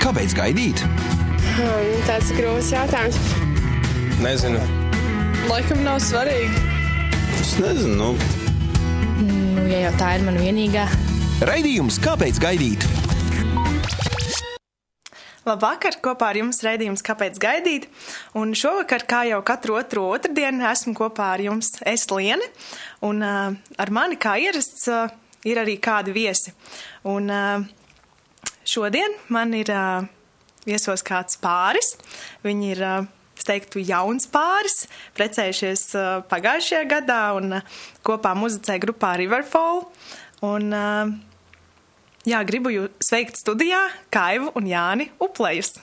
Kāpēc gaidīt? Um, tāds ir grūts jautājums. Nezinu. Laikam nav svarīgi. Es nezinu. Nu. Nu, ja jau tā ir mana vienīgā. Raidījums Kāpēc gaidīt? Labvakar! Kopā ar jums raidījums Kāpēc gaidīt? Un šovakar, kā jau katru otro otrdienu, esmu kopā ar jums es Liene. Un uh, ar mani, kā ierasts, uh, ir arī kādi viesi. Un uh, šodien man ir uh, viesos kāds pāris. Viņi ir, uh, es teiktu, jauns pāris, precējušies uh, pagājušajā gadā un uh, kopā muzicē grupā Riverfall. Un, uh, jā, gribu jūs sveikt studijā Kaivu un Jāni Uplējus.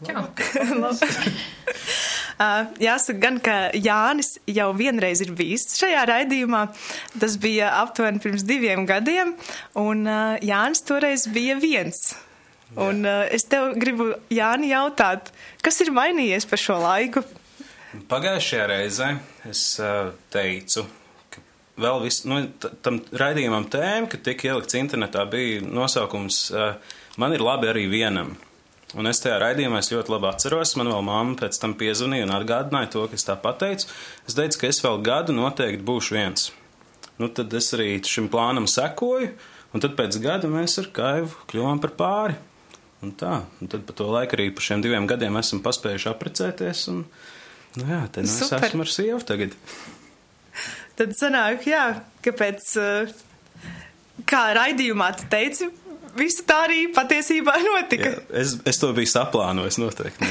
Uh, jāsaka, gan, ka Jānis jau vienreiz ir bijis šajā raidījumā. Tas bija aptuveni pirms diviem gadiem, un uh, Jānis toreiz bija viens. Un uh, es tev gribu, Jāni, jautāt, kas ir mainījies pa šo laiku? Pagājušajā reizē es teicu, ka vēl vis, nu, tam raidījumam tēma, ka tika ielikts internetā, bija nosaukums Man ir labi arī vienam. Un es tajā raidījumā es ļoti labi atceros, man vēl mamma pēc tam piezvanīja un atgādināja to, ka es tā pateicu. Es teicu, ka es vēl gadu noteikti būšu viens. Nu, tad es arī šim plānam sekoju, un tad pēc gada mēs ar Kaivu kļuvām par pāri. Un tā, un tad pa to laiku arī pa šiem diviem gadiem esam paspējuši apprecēties, un, nu jā, te nu es Super. esmu ar sievu tagad. Tad sanāk, jā, kāpēc, uh, kā raidījumā tu teici, visu tā arī patiesībā notika. Jā, es, es to biju saplānojis noteikti.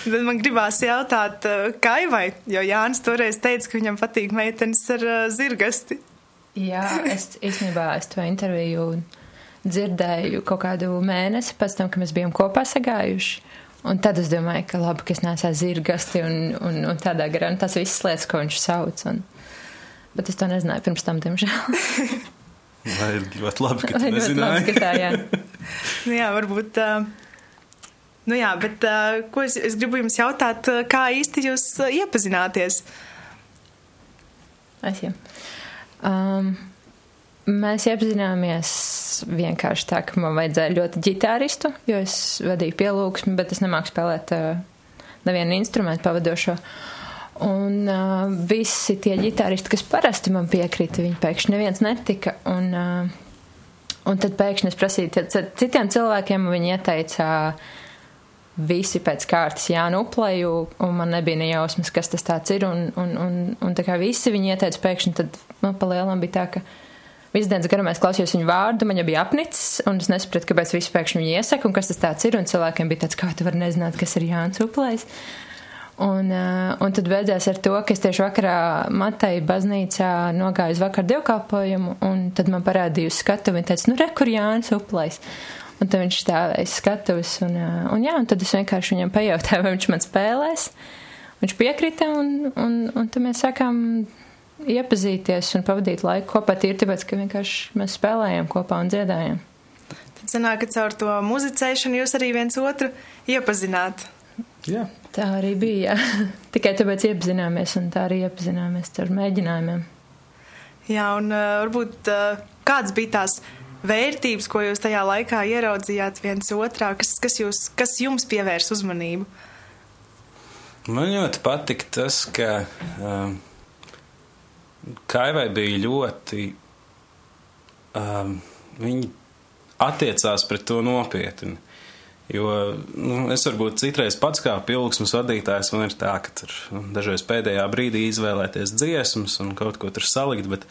Tad man gribās jautāt, uh, Kaivai, jo Jānis toreiz teica, ka viņam patīk meitenes ar uh, zirgasti. Jā, es īstenībā es to interviju dzirdēju kaut kādu mēnesi pēc tam, kad mēs bijām kopā sagājuši. Un tad es domāju, ka labi, ka es nesāju zirgasti un, un, un tādā garā, un tas viss lietas, ko viņš sauc. Un, bet es to nezināju pirms tam, diemžēl. Vai ļoti labi, ka tu Ļoti labi, nezināji? ka tā, jā. Nu jā, varbūt. Uh, nu jā, bet uh, ko es, es gribu jums jautāt, uh, kā īsti jūs uh, iepazināties? Es jau. Um, mēs iepazināmies vienkārši tā, ka man vajadzēja ļoti ģitāristu, jo es vadīju pielūgsmi, bet es nemāku spēlēt uh, nevienu instrumentu pavadošo. Un uh, visi tie ģitāristi, kas parasti man piekrita, viņi pēkšņi neviens netika. Un, uh, un tad pēkšņi es prasīju citiem cilvēkiem, un viņi ieteica visi pēc kārtas Jānu Upleju, un man nebija nejausmas, kas tas tāds ir, un, un, un, un tā kā visi viņi ieteica pēkšņi, tad, nu, palielam bija tā, ka visu dienas garumā es klausījos viņu vārdu, man jau bija apnicis, un es nesapratu, kāpēc pēkšņi viņu iesaka, un kas tas ir, un cilvēkiem bija tāds, kā tu vari nezināt, kas ir Jānis Uplējs. Uh, un tad beidzās ar to, ka es tieši vakarā Matei baznīcā nogāju uz vakar dievkalpojumu, un tad man parādīja uz skatu, viņa teica, nu, re, kur Jānis Uplējs. Un tad viņš stāvēja skatuves, un, uh, un jā, un tad es vienkārši viņam pajautāju, vai viņš man spēlēs. Viņš piekrita, un, un, un tad mēs sākām iepazīties un pavadīt laiku kopā tīri tāpēc, ka vienkārši mēs spēlējām kopā un dziedājām. Tad sanāk, ka caur to muzicēšanu jūs arī viens otru iepazināt. Jā. Tā arī bija. jā. Tikai tāpēc iepazināmies, un tā arī iepazināmies ar mēģinājumiem. Jā, un uh, varbūt uh, kādas bija tās vērtības, ko jūs tajā laikā ieraudzījāt viens otrā, kas, kas, jūs, kas jums pievērs uzmanību? Man ļoti patika tas, ka um, Kaivai bija ļoti. Um, viņi attiecās pret to nopietni. Jo nu, es varbūt citreiz pats kā pilsmas vadītājs, man ir tā, ka tur dažreiz pēdējā brīdī izvēlēties dziesmas un kaut ko tur salikt, bet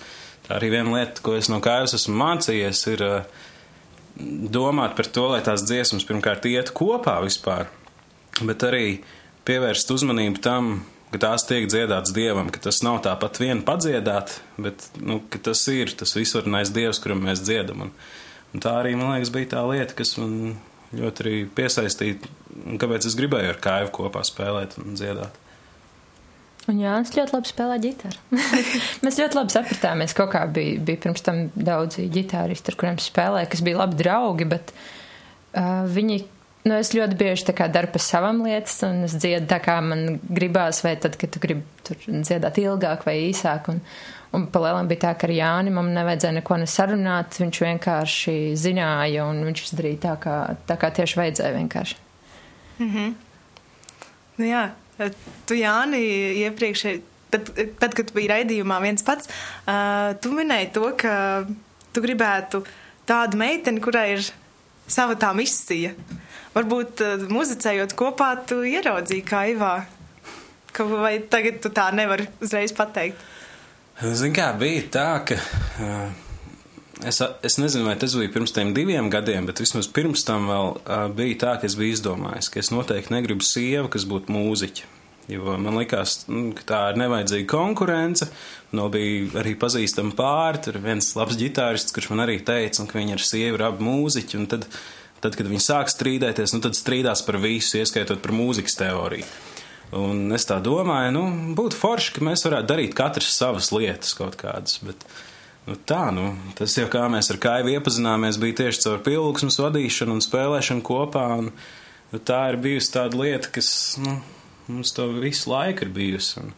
tā arī viena lieta, ko es no kājas esmu mācījies, ir uh, domāt par to, lai tās dziesmas pirmkārt iet kopā vispār, bet arī pievērst uzmanību tam, ka tās tiek dziedātas dievam, ka tas nav tāpat vien padziedāt, bet nu, tas ir tas visvarenais dievs, kuram mēs dziedam. Un, un tā arī, man liekas, bija tā lieta, kas man ļoti arī piesaistīja, kāpēc es gribēju ar kāju kopā spēlēt un dziedāt. Un Jānis ļoti labi spēlē ģitāru. Mēs ļoti labi sapratāmies. Kaut kā bija, bija pirms tam daudzi ģitāristi, ar kuriem spēlēja, kas bija labi draugi, bet uh, viņi. Nu, es ļoti bieži daru pa savam lietas, un es dziedu tā, kā man gribās, vai tad, kad tu gribi dziedāt ilgāk vai īsāk. Un, Un palēlam bija tā, ka ar Jāni man nevajadzēja neko nesarunāt, viņš vienkārši zināja un viņš izdarīja tā, kā, tā kā tieši vajadzēja vienkārši. Nu, jā, tu Jāni iepriekš, tad, tad kad biji raidījumā viens pats, uh, tu minēji to, ka tu gribētu tādu meiteni, kurai ir sava tā misija. Varbūt uh, muzicējot kopā, tu ieraudzīji kaivā. Ka, vai tagad tu tā nevari uzreiz pateikt? Zini, kā bija tā, ka uh, es, es nezinu, vai tas bija pirms tiem diviem gadiem, bet vismaz pirms tam vēl uh, bija tā, ka es biju izdomājis, ka es noteikti negribu sievu, kas būtu mūziķa. Jo man likās, nu, ka tā ir nevajadzīga konkurence. No bija arī pazīstama pāri, tur viens labs ģitārists, kurš man arī teica, ka viņi ir sievi, ir abi mūziķi. Un tad, tad, kad viņi sāk strīdēties, nu, tad strīdās par visu, ieskaitot par mūzikas teoriju. Un es tā domāju, nu, būtu forši, ka mēs varētu darīt katrs savas lietas kaut kādas. Bet, nu, tā, nu, tas jau kā mēs ar Kaivu iepazināmies, bija tieši caur pilgsmas vadīšanu un spēlēšanu kopā. Un, nu, tā ir bijusi tāda lieta, kas, nu, mums to visu laiku ir bijusi. Un,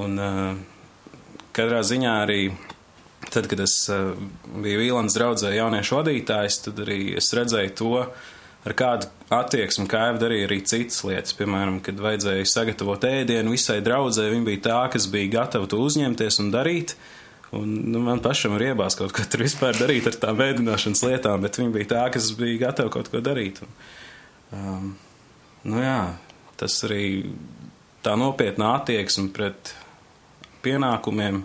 un uh, katrā ziņā arī tad, kad es uh, biju Vīlāns draudzē jauniešu vadītājs, tad arī es redzēju to, ar kādu attieksmi Kaiva darīja arī citas lietas. Piemēram, kad vajadzēja sagatavot ēdienu visai draudzē, viņa bija tā, kas bija gatava to uzņemties un darīt. Un, nu, man pašam ir iebās kaut ko tur vispār darīt ar tām vēdināšanas lietām, bet viņa bija tā, kas bija gatava kaut ko darīt. Un, um, nu jā, tas arī tā nopietna attieksme pret pienākumiem,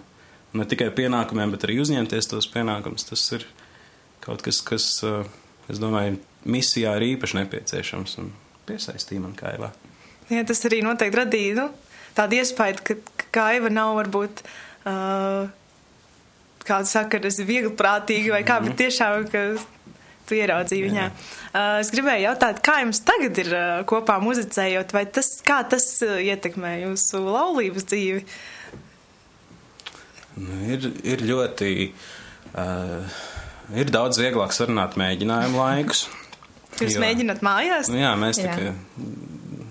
ne tikai pienākumiem, bet arī uzņemties tos pienākumus. Tas ir kaut kas, kas, es domāju, misijā ir īpaši nepieciešams un piesaistīja man kaivā. Jā, tas arī noteikti radīja nu, tādu iespēju, ka, ka kaiva nav varbūt. Uh, Kādu saka, ka tas ir viegli prātīgi, vai kā, bet tiešām, ka tu ieraudzīji viņā. Uh, es gribēju jautāt, kā jums tagad ir uh, kopā muzicējot, vai tas, kā tas uh, ietekmē jūsu laulības dzīvi? Nu, ir, ir ļoti, uh, ir daudz vieglāk sarunāt mēģinājumu laikus. Jūs jo, mēģināt mājās? Nu, jā, mēs Jā.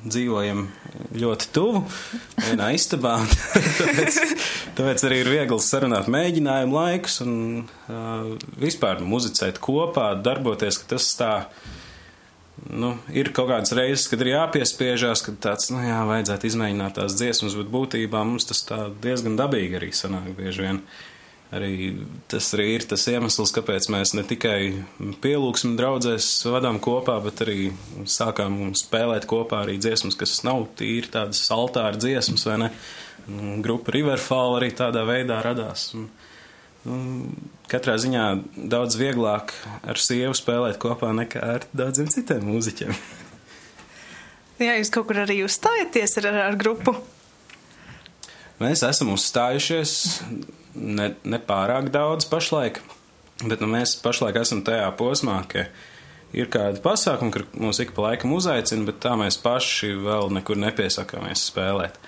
dzīvojam ļoti tuvu vienā istabā. tāpēc, tāpēc arī ir viegli sarunāt mēģinājumu laikus un uh, vispār muzicēt kopā, darboties, ka tas tā. Nu, ir kaut kādas reizes, kad ir jāpiespiežās, kad tāds, nu jā, vajadzētu izmēģināt tās dziesmas, bet būtībā mums tas tā diezgan dabīgi arī sanāk bieži vien. Arī tas arī ir tas iemesls, kāpēc mēs ne tikai pielūgsmu draudzēs vadām kopā, bet arī sākām spēlēt kopā arī dziesmas, kas nav tīri tādas altāra dziesmas, vai ne? Un Grupa Riverfall arī tādā veidā radās. Un, nu, katrā ziņā daudz vieglāk ar sievu spēlēt kopā nekā ar daudziem citiem mūziķiem. Jā, jūs kaut kur arī uzstājaties ar, ar, grupu. Mēs esam uzstājušies ne, ne pārāk daudz pašlaik, bet nu, mēs pašlaik esam tajā posmā, ka ir kādi pasākumi, kur mūs ik pa laikam uzaicina, bet tā mēs paši vēl nekur nepiesakāmies spēlēt.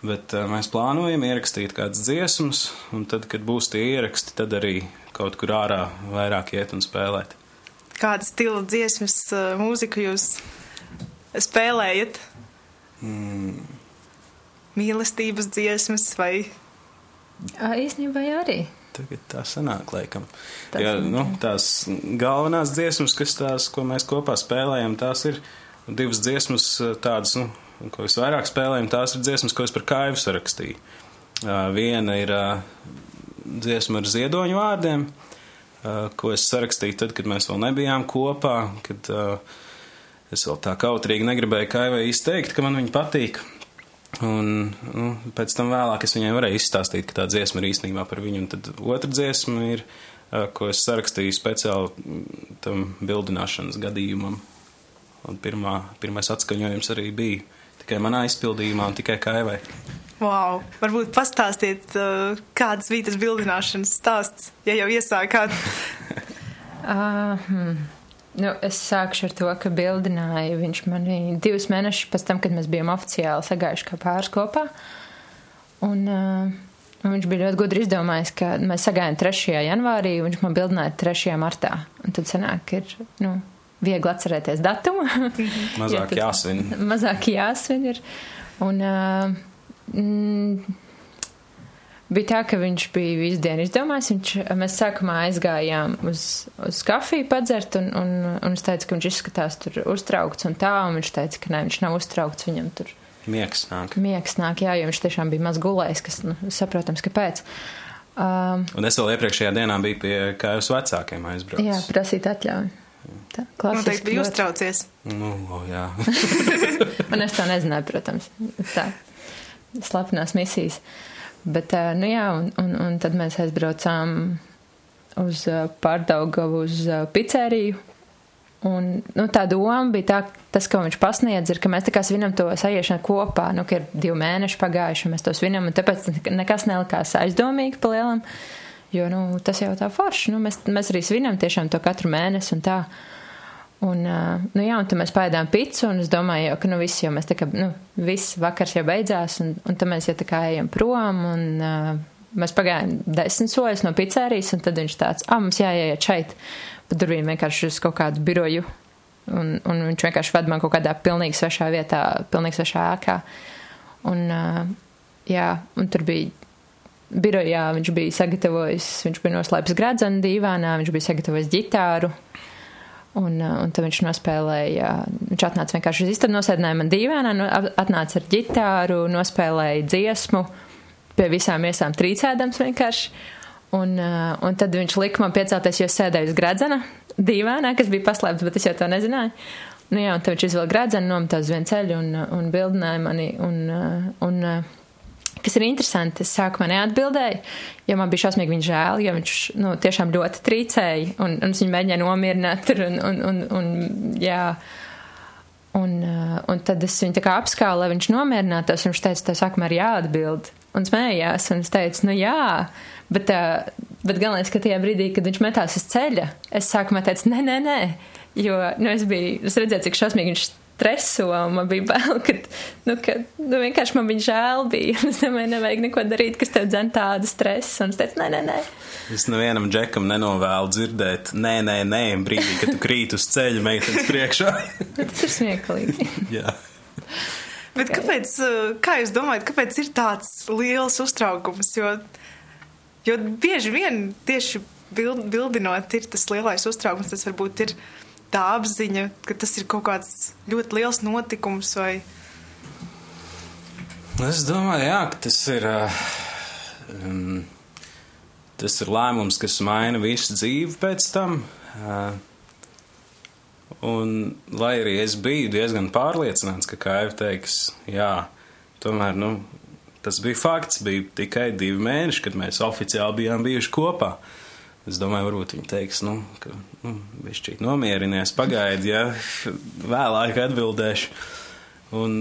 Bet uh, mēs plānojam ierakstīt kādas dziesmas, un tad, kad būs tie ieraksti, tad arī kaut kur ārā vairāk iet un spēlēt. Kāda stila dziesmas uh, mūziku jūs spēlējat? Mm, Mīlestības dziesmas vai Ā, Īsnībā arī. tagad tā sanāk, laikam. Tas Jā, nu, tās galvenās dziesmas, kas tās, ko mēs kopā spēlējam, tās ir divas dziesmas eh, tādas, nu, ko visvairāk spēlējam, tās ir dziesmas, ko es par kaivu sarakstīju. Viena ir dziesma ar ziedoņu vārdiem, ko es sarakstīju tad, kad mēs vēl nebijām kopā, kad es vēl tā kautrīgi negribēju kaivai izteikt, ka man viņa patīk. Un nu, pēc tam vēlāk es viņai varēju izstāstīt, ka tā dziesma ir īstenībā par viņu. Un tad otra dziesma ir, ko es sarakstīju speciāli mm, tam bildināšanas gadījumam. Un pirmā, pirmais atskaņojums arī bija tikai manā izpildījumā un tikai kaivai. Wow, varbūt pastāstiet, uh, kāds bija tas bildināšanas stāsts, ja jau iesākāt. Uh, hmm. nu, es sākšu ar to, ka bildināja viņš mani divus mēnešus pēc tam, kad mēs bijām oficiāli sagājuši kā pāris kopā. Un, uh, un viņš bija ļoti gudri izdomājis, ka mēs sagājām 3. janvārī, un viņš man bildināja 3. martā. Un tad sanāk, ka ir nu, viegli atcerēties datumu. Mazāk Jo tad- jāsvin. Mazāk jāsvin ir. Un, uh, mm, bija tā, ka viņš bija visu dienu izdomājis. Viņš, mēs sākumā aizgājām uz, uz kafiju padzert, un, un, un es teicu, ka viņš izskatās tur uztraukts un tā, un viņš teica, ka nē, viņš nav uztraukts, viņam tur Miegs nāk. miegs nāk, jā, jo viņš tiešām bija maz gulējis, kas, nu, saprotams, kāpēc. Um, Un es vēl iepriekšējā dienā biju pie kājus vecākiem aizbraucis. jā, prasīt atļauju. Tā, Noteikti bija uztraucies. Nu, o, jā. Un es to nezināju, protams. Tā, slepenās misijas. Bet, ā, nu jā, un, un, un tad mēs aizbraucām uz ā, Pārdaugavu uz ā, pizzeriju. Un, nu, tā doma bija tā, tas, ko viņš pasniedz, ir, ka mēs tā kā svinam to sajiešanu kopā, nu, ka ir divi mēneši pagājuši, un mēs to svinam, un tāpēc nekas nelikās aizdomīgi pa lielam, jo, nu, tas jau tā forši, nu, mēs, mēs arī svinam tiešām to katru mēnesi un tā. Un, nu, jā, un tad mēs pēdām picu, un es domāju, jau, ka, nu, viss jau mēs tā kā, nu, viss vakars jau beidzās, un, un tad mēs jau tā kā ejam prom, un uh, mēs pagājām desmit soļus no pizzerijas, un tad viņš tāds, ah, mums jāiet šeit. Tur bija vienkārši uz kaut kādu biroju, un, un viņš vienkārši ved man kaut kādā pilnīgi svešā vietā, pilnīgi svešā ēkā. Un, uh, jā, un tur bija birojā, viņš bija sagatavojis, viņš bija noslēpis gradzenu dīvānā, viņš bija sagatavojis ģitāru. Un, uh, un tad viņš nospēlēja, viņš atnāca vienkārši uz istabu, nosēdināja man dīvainā, no, atnāca ar ģitāru, nospēlēja dziesmu, pie visām iesām trīcēdams vienkārši. Un, uh, un tad viņš lika man piecelties, jo sēdēju uz gradzena dīvainā, kas bija paslēpts, bet es jau to nezināju. Nu jā, un tad viņš izvēl gradzenu, nometās uz vienu ceļu un, uh, un bildināja mani. Un, un, uh, kas ir interesanti, es sākumā neatbildēju, jo man bija šausmīgi viņa žēl, jo viņš nu, tiešām ļoti trīcēja, un, un viņu mēģināju nomierināt. Un, un, un, un, jā, un, uh, un tad es viņu apskālu, lai viņš nomierinātos, viņš teica, tev sākumā ir jāatbild. Un smējās, un es teicu, nu jā, bet, uh, bet galvenais, ka tajā brīdī, kad viņš metās uz ceļa, es sākumā teicu, nē, nē, nē, jo, nu, es biju, es redzēju, cik šausmīgi viņš streso, un man bija bail, ka, nu, ka, nu, vienkārši man viņa žēl bija, es domāju, nevajag neko darīt, kas tev dzen tādu stresu, un es teicu, nē, nē, nē. Es nevienam džekam nenovēlu dzirdēt, nē, nē, nē, brīdī, kad tu krīt uz ceļa meitenes priekšā. Tas ir smieklīgi. jā. Bet kāpēc, uh, kā jūs domājat, kāpēc ir tāds liels uztraukums? Jo, jo bieži vien tieši bild, bildinot ir tas lielais uztraukums, tas varbūt ir tā apziņa, ka tas ir kaut kāds ļoti liels notikums vai Es domāju, jā, ka tas ir, um, tas ir lēmums, kas maina visu dzīvi pēc tam. Uh, un, lai arī es biju diezgan pārliecināts, ka Kaiva teiks, jā, tomēr, nu, tas bija fakts, bija tikai divi mēneši, kad mēs oficiāli bijām bijuši kopā. Es domāju, varbūt viņi teiks, nu, ka, nu, bišķīt nomierinies, pagaidi, ja vēlāk atbildēšu. Un,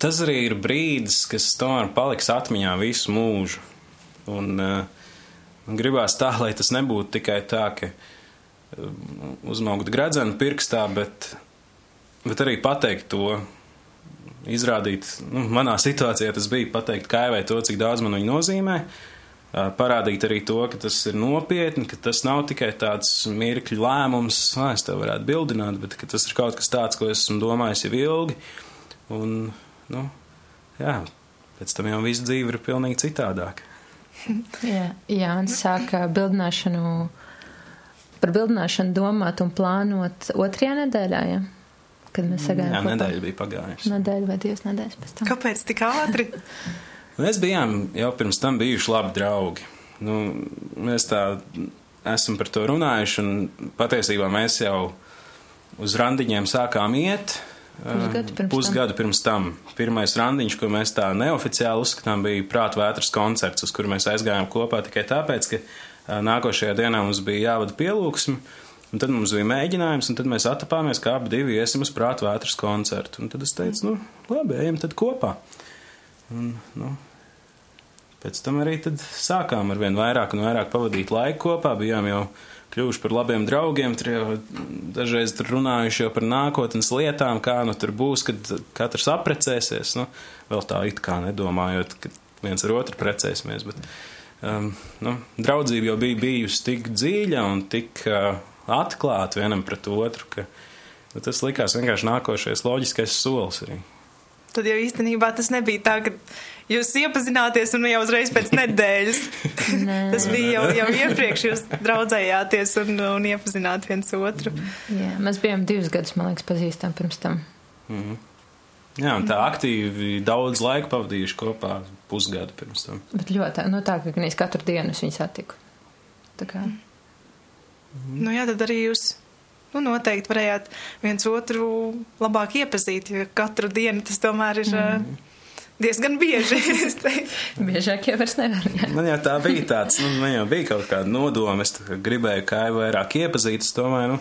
tas arī ir brīdis, kas tomēr paliks atmiņā visu mūžu. Un uh, man gribās tā, lai tas nebūtu tikai tā, ka uh, uzmaukt gradzenu pirkstā, bet, bet arī pateikt to, izrādīt, nu, manā situācijā tas bija pateikt kaivai to, cik daudz man viņa nozīmē, uh, parādīt arī to, ka tas ir nopietni, ka tas nav tikai tāds mirkļu lēmums, ah, es tev varētu bildināt, bet ka tas ir kaut kas tāds, ko esmu domājis jau ilgi. Un, nu, jā, pēc tam jau viss dzīve ir pilnīgi citādāka. Jā, Jānis sāka bildināšanu, par bildināšanu domāt un plānot otrajā nedēļā, ja? kad mēs sagājām Jā, kopā. nedēļa bija pagājusi. Nedēļa vai divas nedēļas pēc tam. kāpēc tik ātri? Mēs bijām jau pirms tam bijuši labi draugi. Nu, mēs tā esam par to runājuši, un patiesībā mēs jau uz randiņiem sākām iet. Pusgadu pirms Pusgadu pirms tam. Pirmais randiņš, ko mēs tā neoficiāli uzskatām, bija prāta vētras koncerts, uz kuru mēs aizgājām kopā tikai tāpēc, ka ā, nākošajā dienā mums bija jāvada pielūgsme. Un tad mums bija mēģinājums, un tad mēs atapāmies, kā abi iesim uz prāta vētras koncertu. Un tad es teicu, nu, labi, ejam tad kopā. Un, nu, pēc tam arī sākām ar vien vairāk un vairāk pavadīt laiku kopā. Bijām jau kļuvuši par labiem draugiem, tur jau dažreiz tur runājuši jau par nākotnes lietām, kā nu tur būs, kad katrs aprecēsies. Nu, vēl tā it kā nedomājot, ka viens ar otru precēsimies. Bet, um, nu, draudzība jau bija bijusi tik dziļa un tik uh, atklāta vienam pret otru, ka nu, tas likās vienkārši nākošais loģiskais solis arī. Tad jau īstenībā tas nebija tā, ka jūs iepazināties un jau uzreiz pēc nedēļas. tas bija jau, jau iepriekš, jūs draudzējāties un, un iepazināt viens otru. Jā, mēs bijām divus gadus, man liekas, pazīstam pirms tam. Mm -hmm. Jā, un tā aktīvi daudz laika pavadījuši kopā pusgadu pirms tam. Bet ļoti, nu tā, ka gan es katru dienu es viņu satiku. Tā kā. Mm. Nu jā, tad arī jūs nu, noteikti varējāt viens otru labāk iepazīt, jo katru dienu tas tomēr ir. Mm. Diezgan bieži. Biežāk jau vairs nevar. Jā. Man jau tā bija tāds, nu, man jau bija kaut kāda nodoma, es gribēju kāju vairāk iepazīt, es domāju, nu,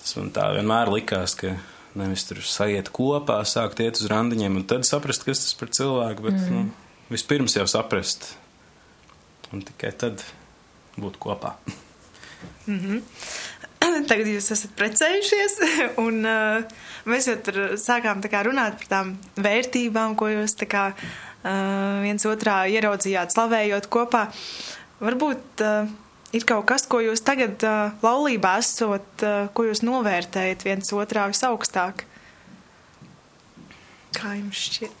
tas man tā vienmēr likās, ka nevis tur sajiet kopā, sākt iet uz randiņiem un tad saprast, kas tas par cilvēku, bet, mm. nu, vispirms jau saprast un tikai tad būt kopā. Mm -hmm. Tagad jūs esat precējušies, un uh, mēs jau tur sākām kā, runāt par tām vērtībām, ko jūs kā, uh, viens otrā ieraudzījāt, slavējot kopā. Varbūt uh, ir kaut kas, ko jūs tagad uh, laulībā esat, uh, ko jūs novērtējat viens otrā visaugstāk? Kā jums šķiet?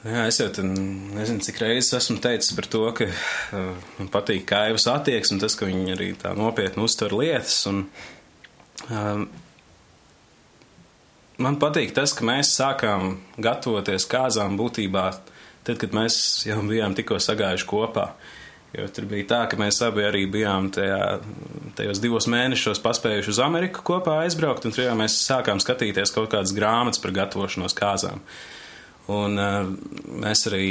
Jā, es jau nezinu, cik reizes esmu teicis par to, ka uh, man patīk kaivas attieksme, tas, ka viņi arī tā nopietni uztver lietas. Un, uh, man patīk tas, ka mēs sākām gatavoties kāzām būtībā tad, kad mēs jau bijām tikko sagājuši kopā. Jo tur bija tā, ka mēs abi arī bijām tajā, tajos divos mēnešos paspējuši uz Ameriku kopā aizbraukt, un tur jau mēs sākām skatīties kaut kādas grāmatas par gatavošanos kāzām. Uh, Un uh, mēs arī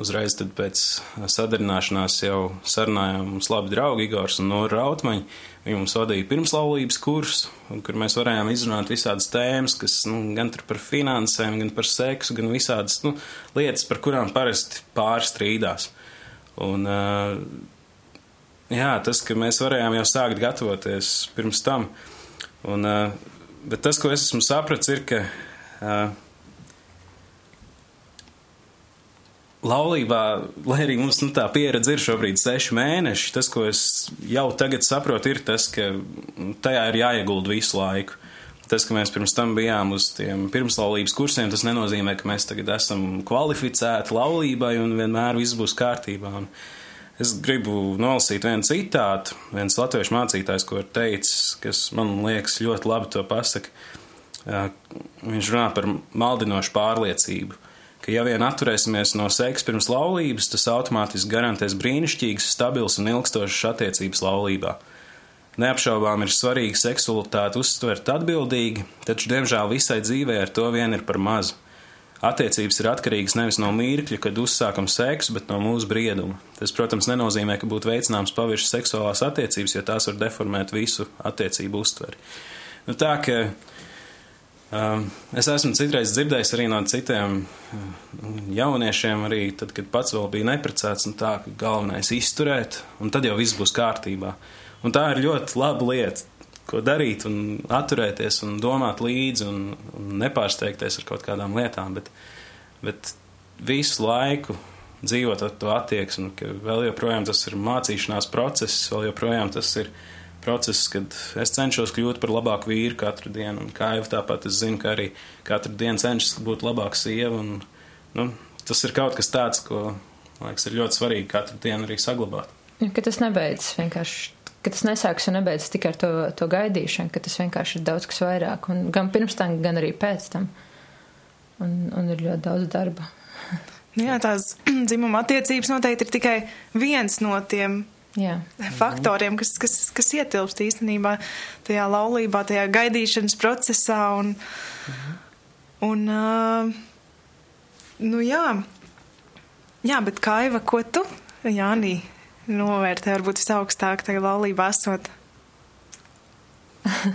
uzreiz pēc sadarināšanās jau sarunājām mums labi draugi Igors un Nora Rautmaņi. Viņi mums vadīja pirmslaulības kursu, kur mēs varējām izrunāt visādas tēmas, kas nu, gan par finansēm, gan par seksu, gan visādas nu, lietas, par kurām parasti pārstrīdās. Un, uh, jā, tas, ka mēs varējām jau sākt gatavoties pirms tam. Un, uh, bet tas, ko es esmu sapratis, ir, ka uh, laulībā, lai arī mums nu, tā pieredze ir šobrīd seši mēneši, tas, ko es jau tagad saprotu, ir tas, ka tajā ir jāiegulda visu laiku. Tas, ka mēs pirms tam bijām uz tiem pirmslaulības kursiem, tas nenozīmē, ka mēs tagad esam kvalificēti laulībai un vienmēr viss būs kārtībā. Un es gribu nolasīt vienu citātu, viens latviešu mācītājs, ko ir teicis, kas man liekas ļoti labi to pasaka. Viņš runā par maldinošu pārliecību ka ja vien atturēsimies no seksa pirms laulības, tas automātiski garantēs brīnišķīgas, stabilas un ilgstošas attiecības laulībā. Neapšaubām ir svarīgi seksualitāti uztvert atbildīgi, taču, diemžēl, visai dzīvē ar to vien ir par mazu. Attiecības ir atkarīgas nevis no mirkļa, kad uzsākam seksu, bet no mūsu brieduma. Tas, protams, nenozīmē, ka būtu veicināms paviršas seksuālās attiecības, jo tās var deformēt visu attiecību uztveri. Nu, tā, ka es esmu citreiz dzirdējis arī no citiem uh, jauniešiem, arī tad, kad pats vēl bija neprecēts, un tā, ka galvenais ir izturēt, un tad jau viss būs kārtībā. Un tā ir ļoti laba lieta, ko darīt, un atturēties, un domāt līdzi, un, un nepārsteigties ar kaut kādām lietām, bet, bet visu laiku dzīvot ar to attieksmi, ka vēl joprojām tas ir mācīšanās process, vēl joprojām tas ir process, kad es cenšos kļūt par labāku vīru katru dienu. Un kā jau tāpat es zinu, ka arī katru dienu cenšos būt labāka sieva. Un, nu, tas ir kaut kas tāds, ko, liekas, ir ļoti svarīgi katru dienu arī saglabāt. Ja, ka tas nebeidzas vienkārši. Ka tas nesāks un nebeidzas tikai ar to, to gaidīšanu, ka tas vienkārši ir daudz kas vairāk. Un gan pirms tam, gan arī pēc tam. Un, un ir ļoti daudz darba. Nu jā, tās dzimuma attiecības noteikti ir tikai viens no tiem Jā. faktoriem, kas, kas, kas ietilpst īstenībā tajā laulībā, tajā gaidīšanas procesā. Un, mhm. un, uh, nu jā. jā, bet Kaiva, ko tu, Jānī, novērtē varbūt visaugstāk tajā laulībā esot?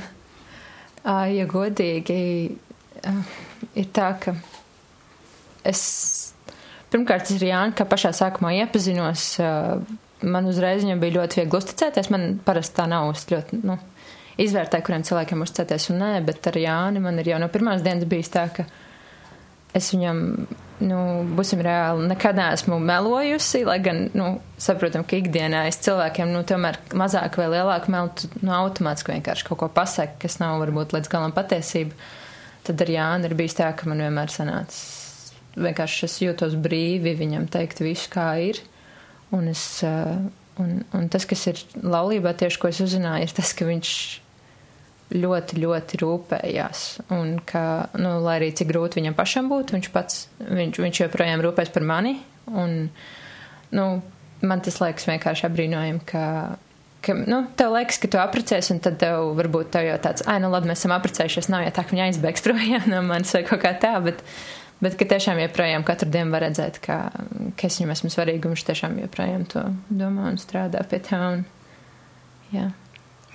ja godīgi, ir tā, ka es pirmkārt ar Jānu, kā pašā sākumā iepazinos, man uzreiz viņam bija ļoti viegli uzticēties. Man parasti tā nav. Es ļoti, nu, izvērtēju, kuriem cilvēkiem uzticēties un nē, bet ar Jāni man ir jau no pirmās dienas bijis tā, ka es viņam, nu, būsim reāli, nekad neesmu melojusi, lai gan, nu, saprotam, ka ikdienā es cilvēkiem, nu, tomēr mazāk vai lielāk melu, nu, automātiski vienkārši kaut ko pasaka, kas nav varbūt līdz galam patiesība. tad ar Jānu ir bijis tā, ka man vienmēr sanāca, vienkārši es jūtos brīvi viņam teikt visu, kā ir. Un, es, un, un tas, kas ir laulībā, tieši ko es uzzināju, ir tas, ka viņš ļoti, ļoti rūpējās. Un ka, nu, lai arī cik grūti viņam pašam būtu, viņš pats, viņš, viņš joprojām rūpēs par mani. Un, nu, man tas liekas vienkārši apbrīnojami, ka, ka, nu, tev liekas, ka tu apprecēsi, un tad tev varbūt tev jau tāds, ai, nu, labi, mēs esam apprecējušies, nav jau tā, ka viņa aizbēgs projām no manis vai kaut kā tā, bet, bet ka tiešām joprojām katru dienu var redzēt, ka, ka es viņam esmu svarīga, un viņš tiešām joprojām to domā un strādā pie tā. Un, jā.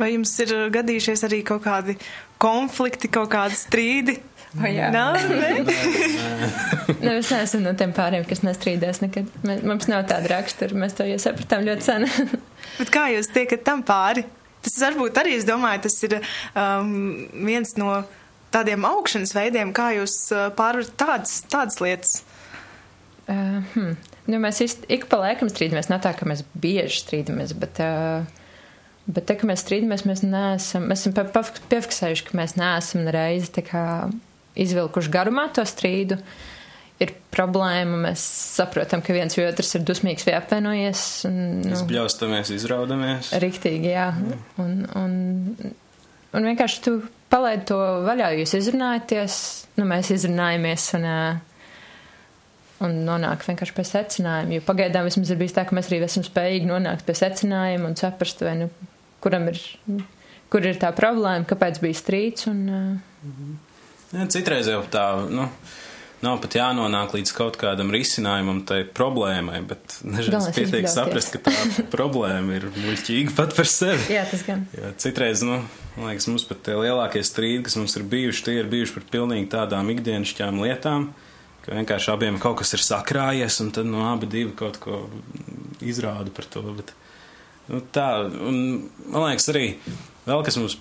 Vai jums ir uh, gadījušies arī kaut kādi konflikti, kaut kādi strīdi? O, jā. Nav, ne? Nu, es neesmu no tiem pāriem, kas nestrīdēs nekad. Mums nav tāda rakstura, mēs to jau sapratām ļoti sen. Bet kā jūs tiekat tam pāri? Tas varbūt arī, es domāju, tas ir um, viens no tādiem augšanas veidiem, kā jūs pārvarat tādas, tādas lietas. uh, hmm. nu, mēs īsti ik pa laikam strīdamies. Nav tā, ka mēs bieži strīdamies, bet. Uh, Bet, tā, kad mēs strīdamies, mēs neesam, mēs esam piefiksējuši, ka mēs neesam reizi izvilkuši garumā to strīdu. Ir problēma, mēs saprotam, ka viens vai otrs ir dusmīgs vai apvainojies. un, nu, Izbļaustamies, izraudamies. Riktīgi, jā. Un, un, un vienkārši tu palaidi to vaļā, jūs izrunājaties, nu mēs izrunājamies un, un nonāk vienkārši pie secinājuma. Jo pagaidām vismaz ir bijis tā, ka mēs arī esam spējīgi nonākt pie secinājuma un saprast, vai nu, kuram ir, kur ir tā problēma, kāpēc bija strīds. Un, ā, Ja, citreiz jau tā, nu, nav pat jānonāk līdz kaut kādam risinājumam tai problēmai, bet Galvenais pietiek izbļauties. saprast, ka tā problēma ir muļķīga pat par sevi. jā, tas gan. Jā, citreiz, nu, man liekas, mums pat tie lielākie strīdi, kas mums ir bijuši, tie ir bijuši par pilnīgi tādām ikdienišķām lietām, ka vienkārši abiem kaut kas ir sakrājies, un tad, nu, abi divi kaut ko izrāda par to. Bet, nu, tā, un man liekas, arī vēl kas mums,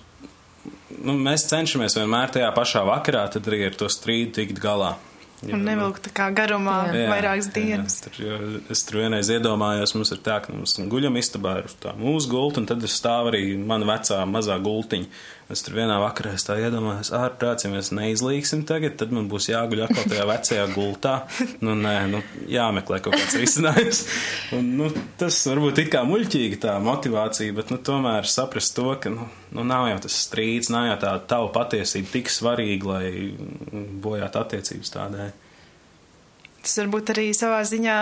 nu, mēs cenšamies vienmēr tajā pašā vakarā, tad arī ar to strīdu tikt galā. Jo, Un nevilkt tā kā garumā Jā. vairākas dienas. Jā, tur, es tur vienreiz iedomājos, mums ir tā, ka mums guļam istabā ir tā mūsu gulta, un tad ir stāv arī mana vecā mazā gultiņa. Es tur vienā vakarā tā iedomājos, ārprāts, ja mēs neizlīgsim tagad, tad man būs jāguļ atkal tajā vecajā gultā. Nu, nē, nu, jāmeklē kaut kāds risinājums. Un, nu, tas varbūt it kā muļķīgi tā motivācija, bet, nu, tomēr saprast to, ka, nu, nu nav jau tas strīds, nav jau tā tava patiesība tik svarīga, lai bojātu attiecības tādai. Tas varbūt arī savā ziņā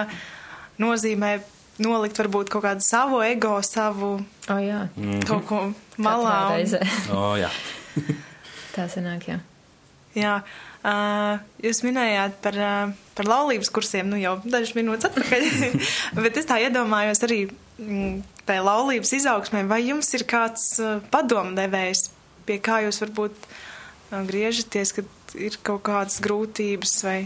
nozīmē nolikt varbūt kaut kādu savu ego, savu O, jā, kaut ko malā. Un- reizē. O, jā. Tā sanāk, jā. Jā, uh, jūs minējāt par, uh, par laulības kursiem, nu jau dažas minūtes atpakaļ, bet es tā iedomājos arī mm, tajā laulības izaugsmē, vai jums ir kāds uh, padomdevējs, pie kā jūs varbūt uh, griežaties, kad ir kaut kādas grūtības vai.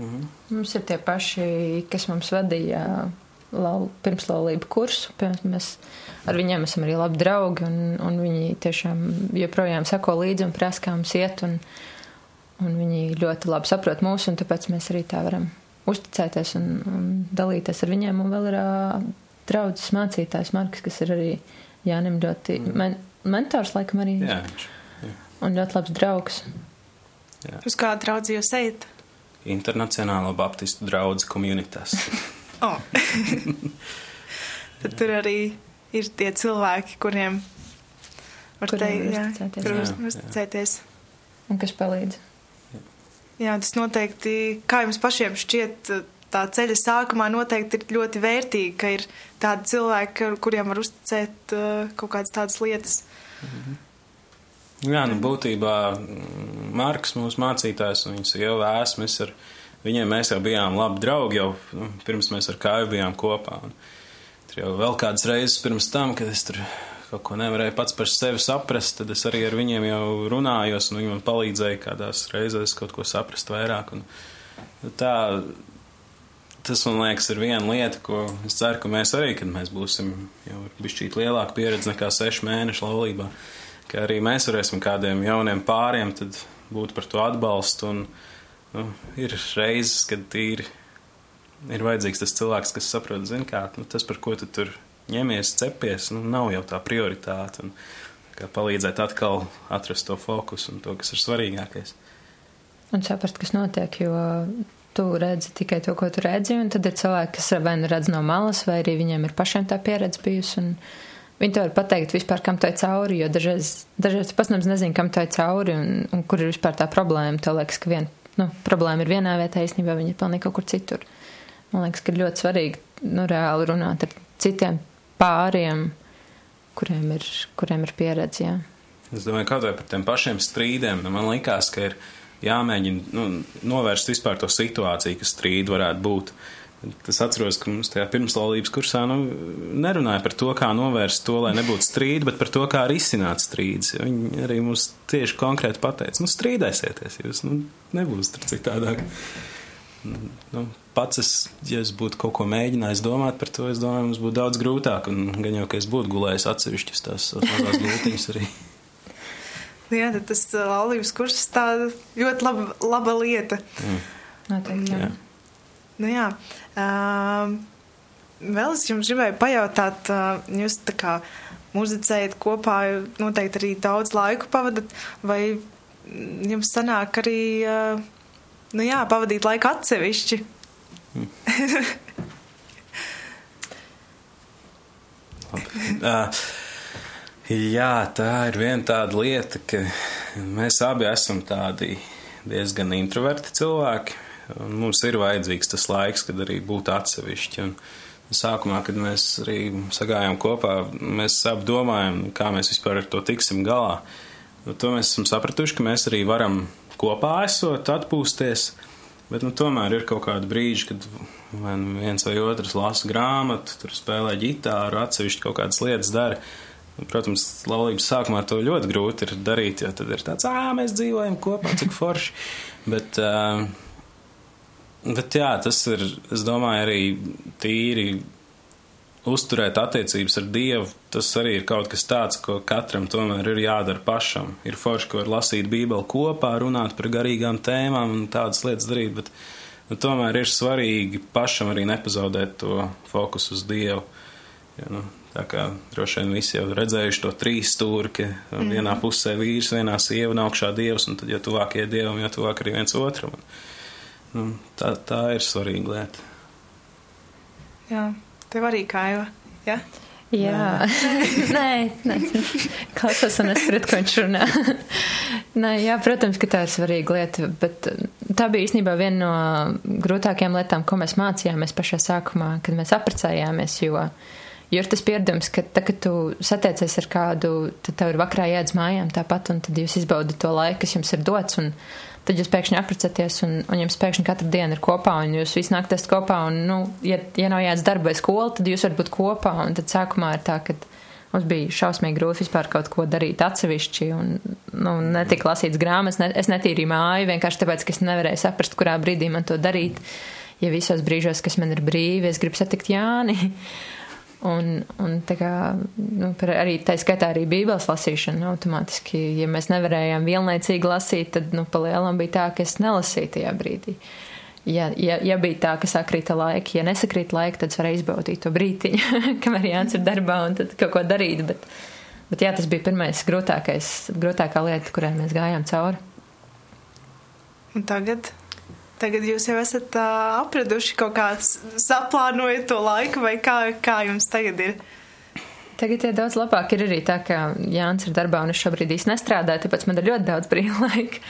Mums ir tie paši, kas mums vadīja pirmslaulību kursu. Piemēram, mēs ar viņiem esam arī labi draugi, un, un viņi tiešām joprojām sako līdzi un prasa, kā mums iet. Un, un viņi ļoti labi saprot mūsu, un tāpēc mēs arī tā varam uzticēties un, un dalīties ar viņiem. Un vēl ir uh, draudzes mācītājs Marks, kas ir arī Jānim ļoti men, mentors, laikam arī. jā, viņš Un ļoti labs draugs. Uz kādu draudzi jūs ejat? Internacionālo Baptistu draugu komunitātes. Oh. Tad tur arī ir tie cilvēki, kuriem var teikt, kur uzticēties. Un kas palīdz? Jā, tas noteikti, kā jums pašiem šķiet, tā ceļa sākumā noteikti ir ļoti vērtīgi, ka ir tādi cilvēki, ar kuriem var uzticēt uh, kaut kādas tādas lietas. Jā, nu būtībā mm, Marks, mūsu mācītājs, un viņas jau vēs, mēs ar viņiem mēs jau bijām labi draugi, jau nu, pirms mēs ar kāju bijām kopā. Un tur jau vēl kādas reizes pirms tam, kad es tur kaut ko nevarēju pats par sevi saprast, tad es arī ar viņiem jau runājos, un viņi man palīdzēja kādās reizēs kaut ko saprast vairāk. Un, nu, tā, tas, man liekas, ir viena lieta, ko es ceru, ka mēs arī, kad mēs būsim jau bišķīt lielāka pieredze nekā sešu mēnešu laulībā, ka arī mēs varēsim kādiem jauniem pāriem būt par to atbalstu. Un, nu, ir reizes, kad tīri ir vajadzīgs tas cilvēks, kas saprot, zin kā, nu, tas, par ko tu tur ņemies, cepies, nu, nav jau tā prioritāte. Un, kā palīdzēt atkal atrast to fokusu un to, kas ir svarīgākais. Un saprast, kas notiek, jo tu redzi tikai to, ko tu redzi, un tad ir cilvēki, kas vai nu redz no malas, vai arī viņiem ir pašiem tā pieredze bijusi. Viņi to var pateikt vispār, kam tai cauri, jo dažreiz, dažreiz tu pats nemaz nezini, kam tai cauri un, un kur ir vispār tā problēma. Tev liekas, ka viena nu, problēma ir vienā vietā, īstenībā viņa ir pilnīgi kaut kur citur. Man liekas, ka ir ļoti svarīgi nu, reāli runāt ar citiem pāriem, kuriem ir, kuriem ir pieredze. Jā. Es domāju, vai par tiem pašiem strīdiem. Man liekas, ka ir jāmēģina nu, novērst vispār to situāciju, kas strīdi varētu būt. Es atceros, ka mums tajā pirmslaulības kursā nu, nerunāja par to, kā novērst to, lai nebūtu strīdi, bet par to, kā risināt strīdus. Viņi arī mums tieši konkrēti pateica, nu, strīdēsieties, jūs nu, nebūs citādāk. Nu, pats es, ja es būtu kaut ko mēģinājis domāt par to, es domāju, mums būtu daudz grūtāk, un gan jau, ka es būtu gulējis atsevišķas tās mazās gultiņas arī. Jā, tad tas uh, laulības kurs tāda ļoti laba, laba lieta. Mm. Noteikti, jā. Nu, jā. Um, vēl es jums gribēju pajautāt, uh, jūs tā kā muzicējat kopā, noteikti arī daudz laiku pavadat, vai jums sanāk arī, uh, nu jā, pavadīt laiku atsevišķi? Uh, jā, tā ir viena tāda lieta, ka mēs abi esam tādi diezgan introverti cilvēki. Un mums ir vajadzīgs tas laiks, kad arī būt atsevišķi. Un sākumā, kad mēs arī sagājām kopā, mēs apdomājam, kā mēs vispār ar to tiksim galā. Nu, to mēs esam sapratuši, ka mēs arī varam kopā esot, atpūsties. Bet nu, tomēr ir kaut kādi brīži, kad vai nu viens vai otrs lasa grāmatu, tur spēlē ģitāru, atsevišķi kaut kādas lietas dara. Protams, laulības sākumā to ļoti grūti ir darīt, jo tad ir tāds, ah, mēs dzīvojam kopā, cik forši. Bet, uh, bet jā, tas ir, es domāju, arī tīri uzturēt attiecības ar Dievu. Tas arī ir kaut kas tāds, ko katram tomēr ir jādara pašam. Ir forši, ka var lasīt Bībeli kopā, runāt par garīgām tēmām un tādas lietas darīt, bet nu, tomēr ir svarīgi pašam arī nepazaudēt to fokusu uz Dievu. Ja, nu, tā kā droši vien visi jau redzējuši to trīs stūri, ka mm. vienā pusē vīrs, vienā sieva un augšā dievs, un tad, ja tuvākie dievam, jo tuvāk arī viens otram. Un, nu, tā, tā ir svarīga lieta. Jā, tev arī kaiva. Ja? Jā, nē, nē, klausos un es saprotu, ko viņš runā. nē, jā, protams, ka tā ir svarīga lieta, bet tā bija īstenībā viena no grūtākajām lietām, ko mēs mācījāmies pašā sākumā, kad mēs apprecējāmies, jo, jo ir tas pieredums, ka tad, kad tu satiecies ar kādu, tad tev ir vakarā jēdz mājām tāpat, un tad jūs izbaudat to laiku, kas jums ir dots, un tad jūs pēkšņi apprecēties, un, un jums pēkšņi katru dienu ir kopā, un jūs visi nākties kopā, un, nu, ja, ja nav jāiet darba vai skola, tad jūs varat būt kopā, un tad sākumā ir tā, ka mums bija šausmīgi grūti vispār kaut ko darīt atsevišķi, un, nu, netika lasīts grāmatas, ne, es netīrīju māju, vienkārši tāpēc, ka es nevarēju saprast, kurā brīdī man to darīt, ja visos brīžos, kas man ir brīvi, es gribu satikt Jāni. Un, un kā, nu, arī tā skaitā arī Bībeles lasīšana automātiski, ja mēs nevarējām vienlaicīgi lasīt, tad, nu, pa lielam bija tā, ka es nelasīju tajā brīdī. Ja, ja, ja bija tā, ka sakrīta laika, ja nesakrīt laika, tad es varēju izbaudīt to brītiņu, kamēr Jānis ir darbā un tad kaut ko darīt, bet, bet jā, tas bija pirmais grūtākais, grūtākā lieta, kurai mēs gājām cauri. Un tagad? Tagad jūs jau esat uh, apraduši kaut kā saplānojot to laiku, vai kā, kā jums tagad ir? Tagad ir daudz labāk. Ir arī tā, ka Jānis ir darbā un es šobrīd īsti nestrādāju, tāpēc man ir ļoti daudz brīva laika.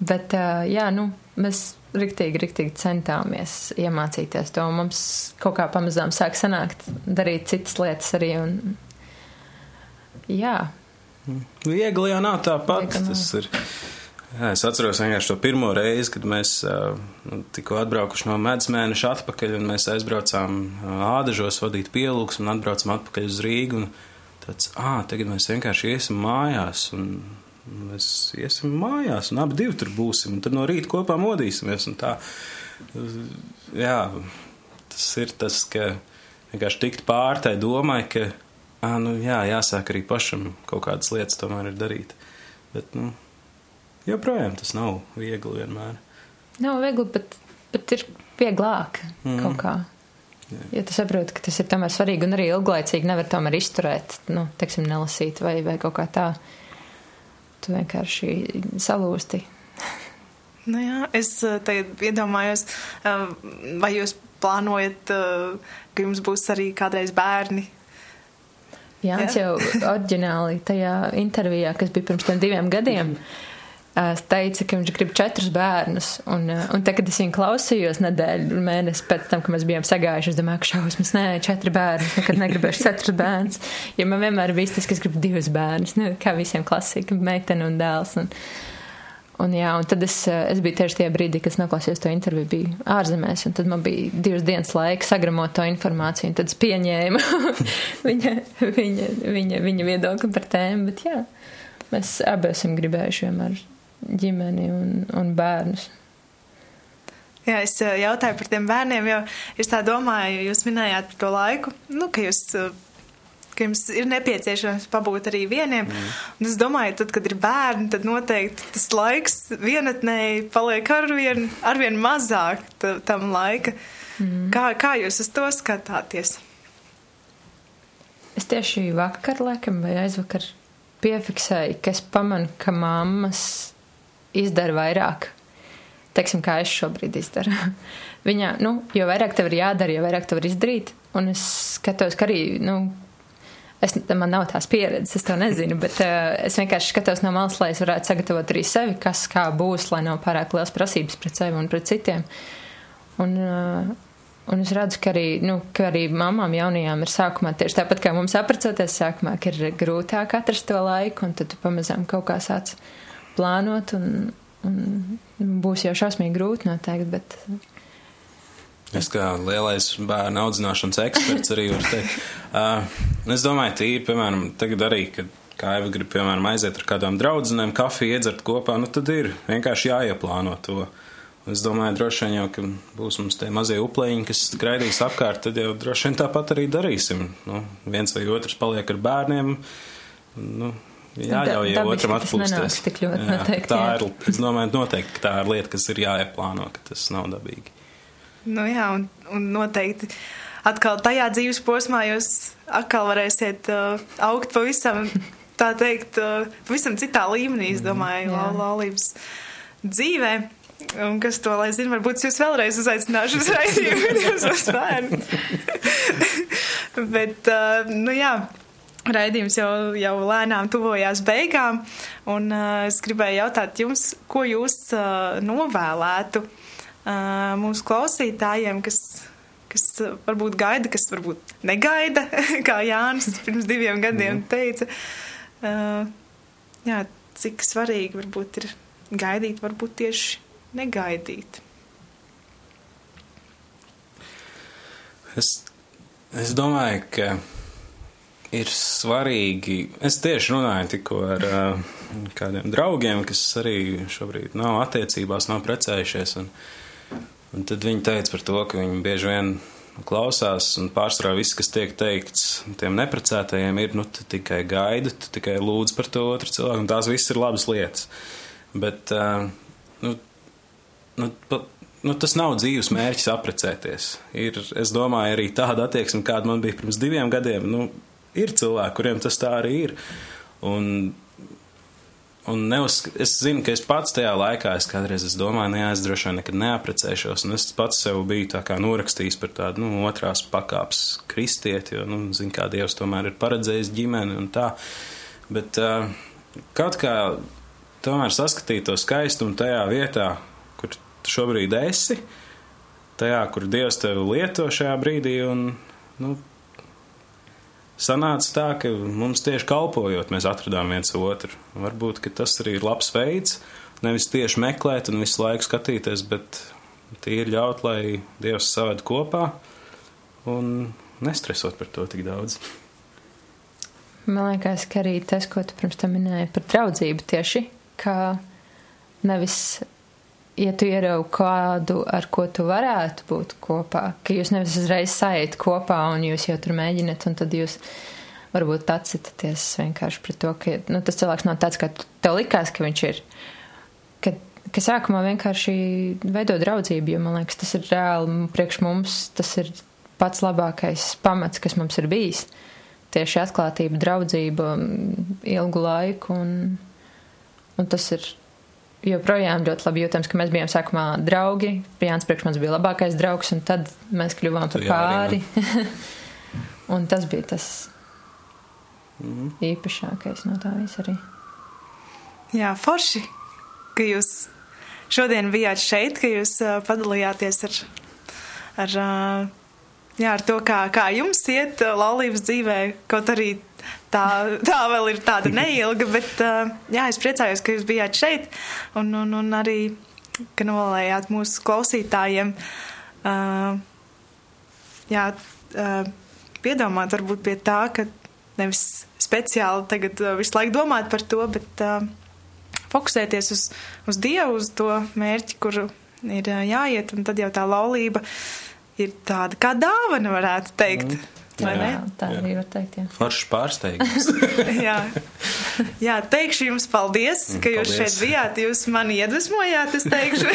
Bet, uh, jā, nu, mēs riktīgi, riktīgi centāmies iemācīties to. Mums kaut kā pamazām sāk sanākt darīt citas lietas arī. Un, jā. Viegli jau nav tāpat. Tas ir. Jā, es atceros vienkārši to pirmo reizi, kad mēs uh, tikko atbraukuši no medusmēneša atpakaļ, un mēs aizbraucām ādažos vadīt pielūgs un atbraucam atpakaļ uz Rīgu. Tāds, ah, tagad mēs vienkārši iesim mājās, un mēs iesim mājās, un abi divi tur būsim, un tad no rīta kopā modīsimies. Jā, tas ir tas, ka vienkārši tikt pār tai domai, ka, ah, nu jā, jāsāk arī pašam kaut kādas lietas tomēr ir darīt. Bet, nu, joprojām tas nav viegli vienmēr. Nav viegli, bet, bet ir vieglāk mm. kaut kā. Jo tu saproti, ka tas ir tomēr svarīgi un arī ilglaicīgi nevar tomēr izturēt, nu, teiksim, nelasīt vai, vai kaut kā tā. Tu vienkārši salūsti. Nu jā, es uh, tagad iedomājos, uh, vai jūs plānojat, uh, ka jums būs arī kādreiz bērni? Jānis jau oriģināli tajā intervijā, kas bija pirms tam diviem gadiem, teica, ka viņš grib četrus bērnus. Un, un te, kad es viņu klausījos nedēļu, mēnesi pēc tam, kad mēs bijām sagājuši, es domāju, ka šausmas, nē, četri bērni, nekad negribēšu četrus bērnus. Jo man vienmēr bija tas, ka es gribu divus bērnus, nu, kā visiem klasika, meiteni un dēls. Un, Un, jā, un tad es, es biju tieši tajā brīdī, kad noklausījos to interviju, biju ārzemēs, un tad man bija divas dienas laika sagramot to informāciju, un tad es pieņēmu viņa, viņa, viņa, viņa viedokli par tēmu. Bet jā, mēs abi esam gribējuši vienmēr ģimeni un, un bērnus. Jā, es jautāju par tiem bērniem, jo es tā domāju, jūs minējāt par to laiku, nu, ka jūs ka jums ir nepieciešams pabūt arī vieniem. Mm. Un es domāju, tad, kad ir bērni, tad noteikti tas laiks vienatnēji paliek arvien, arvien mazāk tam laika. Mm. Kā, kā jūs uz to skatāties? Es tieši vakar, laikam, vai aizvakar piefiksēju, ka es pamanu, ka mammas izdara vairāk. Teiksim, kā es šobrīd izdaru. Viņa, nu, jo vairāk tev ir jādara, jo vairāk tev ir izdarīt. Un es skatos, ka arī, nu, Es, man nav tās pieredzes, es to nezinu, bet uh, es vienkārši skatos no malas, lai es varētu sagatavot arī sevi, kas kā būs, lai nav pārāk liels prasības pret sevi un pret citiem. Un, uh, un es redzu, ka arī, nu, ka arī mamām jaunajām ir sākumā tieši tāpat kā mums aprecoties sākumā, ir grūtāk atrast to laiku, un tad tu pamazām kaut kā sāc plānot, un, un būs jau šausmīgi grūti noteikti, bet Es kā lielais bērnu audzināšanas eksperts arī varu teikt. Uh, es domāju, tīri, piemēram, tagad arī, kad Kaiva grib, piemēram, aiziet ar kādām draudzenēm, kafiju iedzert kopā, nu tad ir vienkārši jāieplāno to. Es domāju, droši vien jau, ka būs mums tie mazie uplēņi, kas skraidīs apkārt, tad jau droši vien tāpat arī darīsim. Nu, viens vai otrs paliek ar bērniem. Nu, jāļauj ja otram atpūsties. Jā, tā ir, es domāju, noteikti, ka tā ir lieta, kas ir jāieplāno, ka tas nav dabīgi. Nu, jā, un, un noteikti atkal tajā dzīves posmā jūs atkal varēsiet uh, augt pavisam, tā teikt, uh, pavisam citā līmenī, es domāju, mm, laulības dzīvē. Un kas to lai zina, varbūt jūs vēlreiz uzaicināšu uz raidījumu, jūs uz bērnu. Bet, uh, nu jā, raidījums jau, jau lēnām tuvojās beigām, un uh, es gribēju jautāt jums, ko jūs uh, novēlētu uh, mūsu klausītājiem, kas, kas varbūt gaida, kas varbūt negaida, kā Jānis pirms diviem gadiem mhm. teica. Uh, jā, cik svarīgi varbūt ir gaidīt, varbūt tieši negaidīt. Es, es domāju, ka ir svarīgi. Es tieši runāju tikko ar uh, kādiem draugiem, kas arī šobrīd nav attiecībās, nav precējušies. Un, Un tad viņi teica par to, ka viņi bieži vien klausās, un pārsvarā viss, kas tiek teikts tiem neprecētajiem, ir, nu, tikai gaidi, tu tikai lūdz par to otru cilvēku, tās viss ir labas lietas. Bet, uh, nu, nu, pa, nu, tas nav dzīves mērķis apprecēties. Ir, es domāju, arī tāda attieksme, kāda man bija pirms diviem gadiem, nu, ir cilvēki, kuriem tas tā arī ir. Un Un neuz, es zinu, ka es pats tajā laikā, es kādreiz es domāju, nē, es droši vien nekad neaprecēšos, un es pats sev biju tā kā norakstījis par tādu, nu, otrās pakāps kristieti, jo, nu, zinu, kā Dievs tomēr ir paredzējis ģimeni un tā. Bet uh, kaut kā tomēr saskatīt to skaistumu tajā vietā, kur šobrīd esi, tajā, kur Dievs tevi lieto šajā brīdī, un, nu, sanāca tā, ka mums tieši kalpojot, mēs atradām viens otru. Varbūt tas arī ir labs veids, nevis tieši meklēt un visu laiku skatīties, bet tīri ļaut, lai Dievs saved kopā un nestresot par to tik daudz. Man liekas, ka arī tas, ko tu pirms tam minēji par draudzību, tieši kā nevis ja tu ieraugi kādu, ar ko tu varētu būt kopā, ka jūs nevis uzreiz sajat kopā un jūs jau tur mēģināt, un tad jūs varbūt atcitaties vienkārši pret to, ka nu, tas cilvēks nav tāds, kā tev likās, ka viņš ir. Ka, ka sākumā vienkārši veido draudzību, jo man liekas, tas ir reāli priekš mums, tas ir pats labākais pamats, kas mums ir bijis. Tieši atklātība, draudzība ilgu laiku, un, un tas ir joprojām ļoti labi jūtams, ka mēs bijām sākumā draugi. Jānis priekš mums bija labākais draugs, un tad mēs kļuvām par pāri. arī, un tas bija tas Mhm. īpašākais no tā visa arī. Jā, forši, ka jūs šodien bijāt šeit, ka jūs uh, padalījāties ar, ar, uh, jā, ar to, kā, kā jums iet uh, laulības dzīvē, kaut arī tā, tā vēl ir tāda neilga, bet uh, jā, es priecājos, ka jūs bijāt šeit un, un, un arī, ka nolējāt mūsu klausītājiem. Uh, jā, uh, piedomāt varbūt pie tā, ka nevis speciāli tagad visu laiku domāt par to, bet fokusēties uz, uz Dievu, uz to mērķi, kur ir jāiet, un tad jau tā laulība ir tāda kā dāvana, varētu teikt. Vai ne? Jā, tā arī var teikt, jā. Foršs pārsteigums. jā. jā, teikšu jums paldies, ka jūs Paldies. šeit bijāt. Jūs mani iedvesmojāt, es teikšu.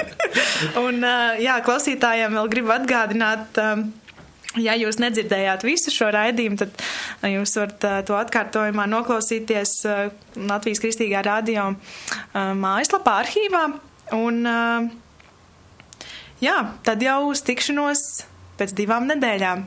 un, jā, klausītājiem vēl gribu atgādināt. Ja jūs nedzirdējāt visu šo raidījumu, tad jūs varat to atkārtojumā noklausīties Latvijas Kristīgā radio mājaslapā, arhīvā. Un, jā, tad jau uz tikšanos pēc divām nedēļām.